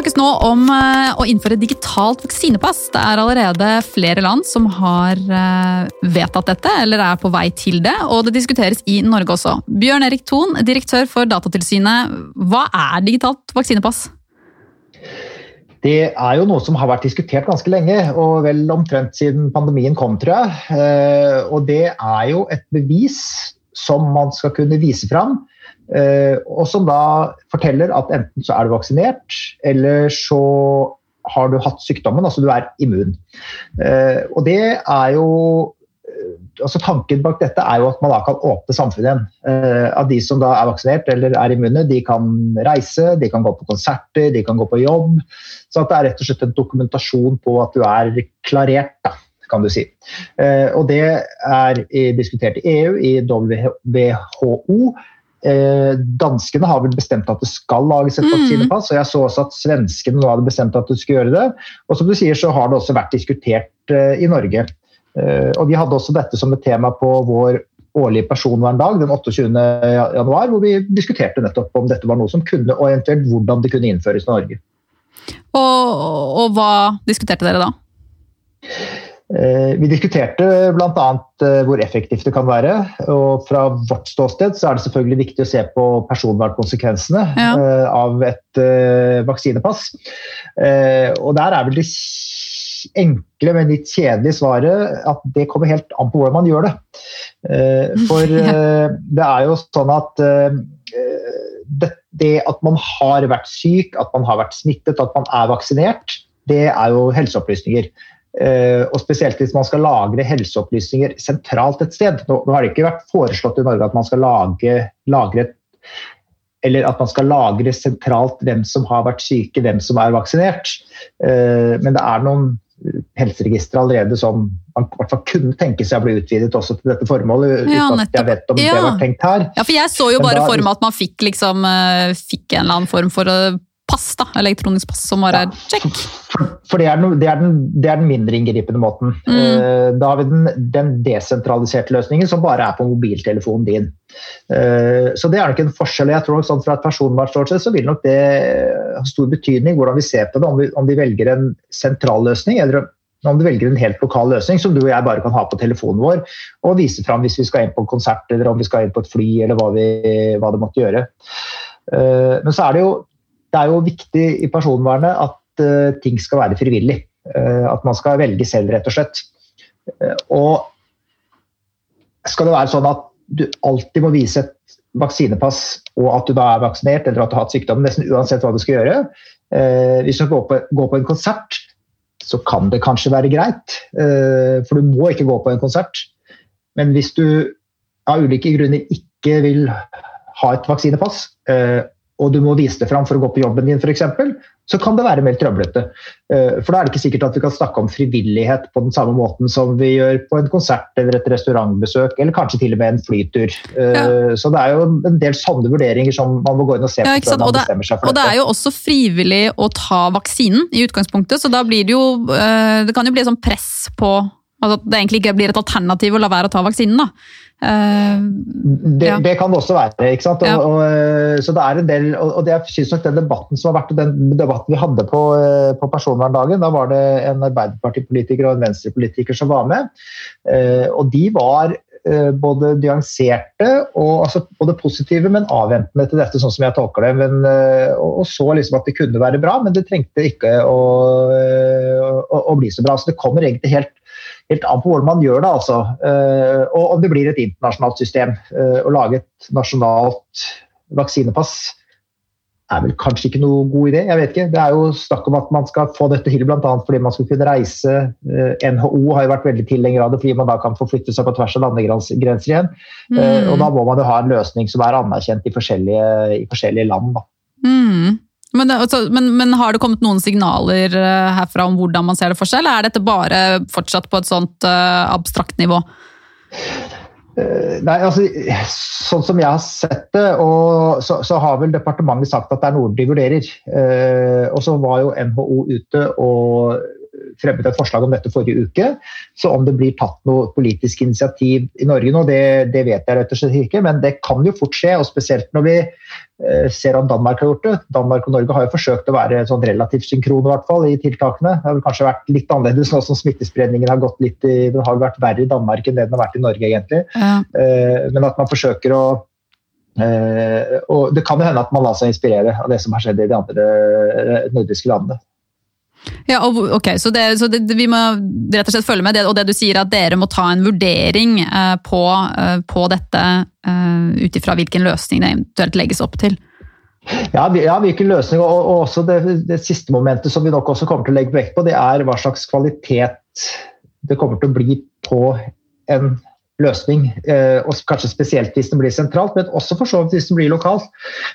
snakkes nå om eh, å innføre digitalt vaksinepass. Det er allerede flere land som har eh, vedtatt dette, eller er på vei til det. Og det diskuteres i Norge også. Bjørn Erik Thon, direktør for Datatilsynet. Hva er digitalt vaksinepass? Det er jo noe som har vært diskutert ganske lenge, og vel omtrent siden pandemien kom, tror jeg. Eh, og det er jo et bevis som man skal kunne vise fram Eh, og som da forteller at enten så er du vaksinert, eller så har du hatt sykdommen, altså du er immun. Eh, og det er jo altså Tanken bak dette er jo at man da kan åpne samfunnet igjen. At de som da er vaksinert eller er immune, de kan reise, de kan gå på konserter, de kan gå på jobb. Så det er rett og slett en dokumentasjon på at du er klarert. da kan du si. Og Det er diskutert i EU, i WHO, Eh, danskene har vel bestemt at det skal lages et mm. vaksinepass, og jeg så også at svenskene nå hadde bestemt at de skulle gjøre det. Og som du sier, så har det også vært diskutert eh, i Norge. Eh, og vi hadde også dette som et tema på vår årlige personverndag den 28. januar, hvor vi diskuterte nettopp om dette var noe som kunne, og eventuelt hvordan det kunne innføres i Norge. Og, og hva diskuterte dere da? Eh, vi diskuterte bl.a. Eh, hvor effektivt det kan være. og Fra vårt ståsted så er det selvfølgelig viktig å se på personvernkonsekvensene ja. Av et vaksinepass. Og Der er vel det enkle, men litt kjedelige svaret at det kommer helt an på hvordan man gjør det. For det er jo sånn at det at man har vært syk, at man har vært smittet, at man er vaksinert, det er jo helseopplysninger. Og spesielt hvis man skal lagre helseopplysninger sentralt et sted. Nå, har det ikke vært foreslått i Norge at man skal lage, lagre eller at man skal lagre sentralt hvem som har vært syke, hvem som er vaksinert. Men det er noen helseregistre allerede som man i hvert fall kunne tenke seg å bli utvidet også til dette formålet. Ja, uten at jeg vet om ja. det var tenkt her. Ja, for Jeg så jo bare for meg at man fikk, liksom, uh, fikk en eller annen form for å pass, da, elektronisk pass, som bare er check. For, for det, er den, det, er den, det, er den, mindre inngripende måten. Mm. Uh, da har vi den, den, desentraliserte løsningen som bare er på mobiltelefonen din. Uh, så det er nok en forskjell. jeg tror sånn Fra et personvernståsted så vil nok det ha stor betydning hvordan vi ser på det, om vi, om vi velger en sentral løsning eller om du velger en helt lokal løsning som du og jeg bare kan ha på telefonen vår og vise fram hvis vi skal inn på en konsert eller om vi skal inn på et fly eller hva, vi, hva det måtte gjøre. Men så er det jo det er jo viktig i personvernet at uh, ting skal være frivillig. Uh, at man skal velge selv, rett og slett. Uh, og skal det være sånn at du alltid må vise et vaksinepass og at du da er vaksinert eller at du har hatt sykdommen, nesten uansett hva du skal gjøre. hvis du går på, går på, en konsert, så kan det kanskje være greit, for du må ikke gå på en konsert. Men hvis du av ulike grunner ikke vil ha et vaksinepass, og du må vise det fram for å gå på jobben din f.eks., så kan det være mer trøblete. Eh, for da er det ikke sikkert at vi kan snakke om frivillighet på den samme måten som vi gjør på en konsert eller et restaurantbesøk, eller kanskje til og med en flytur. Eh, ja. Så det er jo en del sånne vurderinger som man må gå inn og se på. Man og, det, og det er jo også frivillig å ta vaksinen i utgangspunktet, så da blir det jo eh, Det kan jo bli sånn press på Altså at det egentlig ikke blir et alternativ å la være å ta vaksinen. da. Uh, det, ja. det, kan det også være. ikke sant? Og, ja. og, så det er en del, og, og jeg synes nok den debatten som har vært, den debatten vi hadde på, eh, på personverndagen, da var det en Arbeiderpartipolitiker og en Venstrepolitiker som var med. Uh, og de var uh, både nyanserte og altså, både positive, men avventende til dette, sånn som jeg tolker det. Men, og, så liksom at det kunne være bra, men det trengte ikke å, å, å bli så bra. Så det kommer egentlig helt helt an på hvordan man gjør det. altså. Eh, og om det blir et internasjonalt system. Eh, å lage et nasjonalt vaksinepass er vel kanskje ikke noe god idé. jeg vet ikke. Det er jo snakk om at man skal få dette til bl.a. fordi man skal kunne reise. Eh, NHO har jo vært veldig tilhenger av det fordi man da kan forflytte seg på tvers av landegrenser igjen. Mm. Og da må man jo ha en løsning som er anerkjent i forskjellige, i forskjellige land. da. Mm. Men, altså, men, men, har det kommet noen signaler uh, herfra om hvordan man ser det for seg, eller er dette bare fortsatt på et sånt uh, abstrakt nivå? Uh, nei, altså, Sånn som jeg har sett det, så, så, har vel departementet sagt at det er noe de vurderer. og så var jo NHO ute og fremmet et forslag om dette forrige uke. Så om det blir tatt noe politisk initiativ i Norge nå, det, det vet jeg rett og slett ikke. Men det kan jo fort skje, og spesielt når vi eh, ser at Danmark har gjort det. Danmark og Norge har jo forsøkt å være sånn relativt synkrone i, hvert fall, i tiltakene. Det har vel kanskje vært litt annerledes nå som smittespredningen har gått litt i, det har vært verre i Danmark enn det den har vært i Norge, egentlig. Ja. Men at man forsøker å Uh, og det kan jo hende at man lar seg inspirere av det som har skjedd i de andre eh, nordiske landene. Ja, ok, Så, det, så det, vi må rett og slett følge med. Det, og det du sier at dere må ta en vurdering eh, på, på, dette ut ifra hvilken løsning det eventuelt legges opp til? Ja, ja hvilken løsning. Og, og også det, siste momentet som vi nok også kommer til å legge vekt på, det er hva slags kvalitet det kommer til å bli på en løsning. Eh, og Kanskje spesielt hvis den blir sentralt, men også for så vidt hvis den blir lokalt.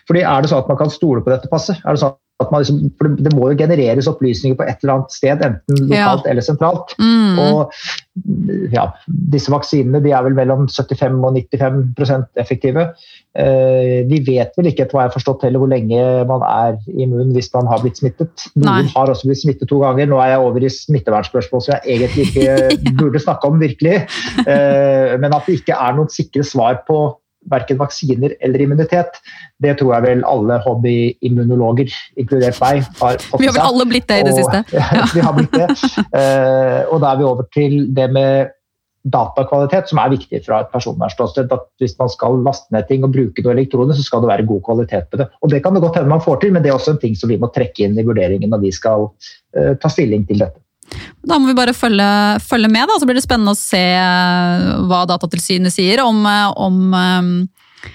Fordi Er det sånn at man kan stole på dette passet? Er det sånn Liksom, for det må jo genereres opplysninger på et eller annet sted, enten lokalt ja. eller sentralt. Mm. Og ja, disse vaksinene de er vel mellom 75 og 95% effektive. Eh, vi vet vel ikke etter hva jeg har forstått heller hvor lenge man er immun hvis man har blitt smittet. Noen Nei. har også blitt smittet to ganger. Nå er jeg over i smittevernspørsmål som jeg egentlig ikke burde snakke om, virkelig. Eh, men at det ikke er noen sikre svar på verken vaksiner eller immunitet. Det tror jeg vel alle hobbyimmunologer, inkludert meg, har fått seg. Vi har vel alle blitt det i det siste. Ja. vi har blitt det. Uh, og da er vi over til det med datakvalitet, som er viktig fra et personvernståsted. At hvis man skal laste ned ting og bruke noe elektronisk, så skal det være god kvalitet på det. Og det kan det godt hende man får til, men det er også en ting som vi må trekke inn i vurderingen når vi skal uh, ta stilling til dette. Da må vi bare følge, følge, med, da. så blir det spennende å se eh, hva Datatilsynet sier om, eh, om, eh,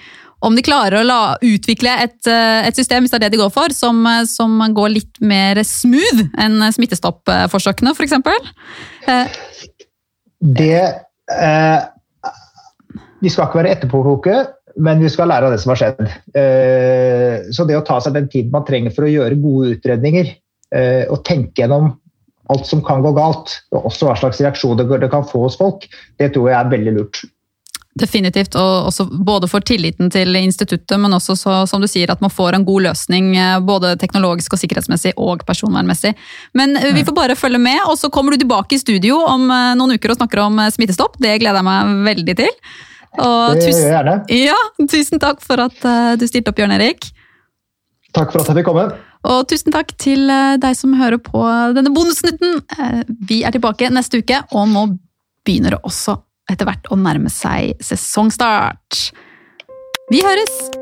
om de klarer å la, utvikle et, et, system, hvis det er det de går for, som, som går litt mer smooth enn Smittestopp-forsøkene, f.eks. Det eh, Vi skal ikke være etterpåkloke, men vi skal lære av det som har skjedd. Så det å ta seg den tiden man trenger for å gjøre gode utredninger, og tenke gjennom alt som kan gå galt, og også hva slags reaksjoner det kan få hos folk, det tror jeg er veldig lurt. Definitivt, og også både for tilliten til instituttet, men også så, som du sier, at man får en god løsning eh, både teknologisk og sikkerhetsmessig og personvernmessig. Men eh, vi får bare følge med, og så kommer du tilbake i studio om eh, noen uker og snakker om smittestopp. Det gleder jeg meg veldig til. Og det gjør jeg gjerne. Ja, tusen takk for at du stilte opp, Jørn Erik. Takk for at jeg fikk komme. Og tusen takk til eh, deg som hører på denne bonusnutten. Eh, vi er tilbake neste uke, og nå begynner det også etter hvert å nærme seg sesongstart. Vi høres!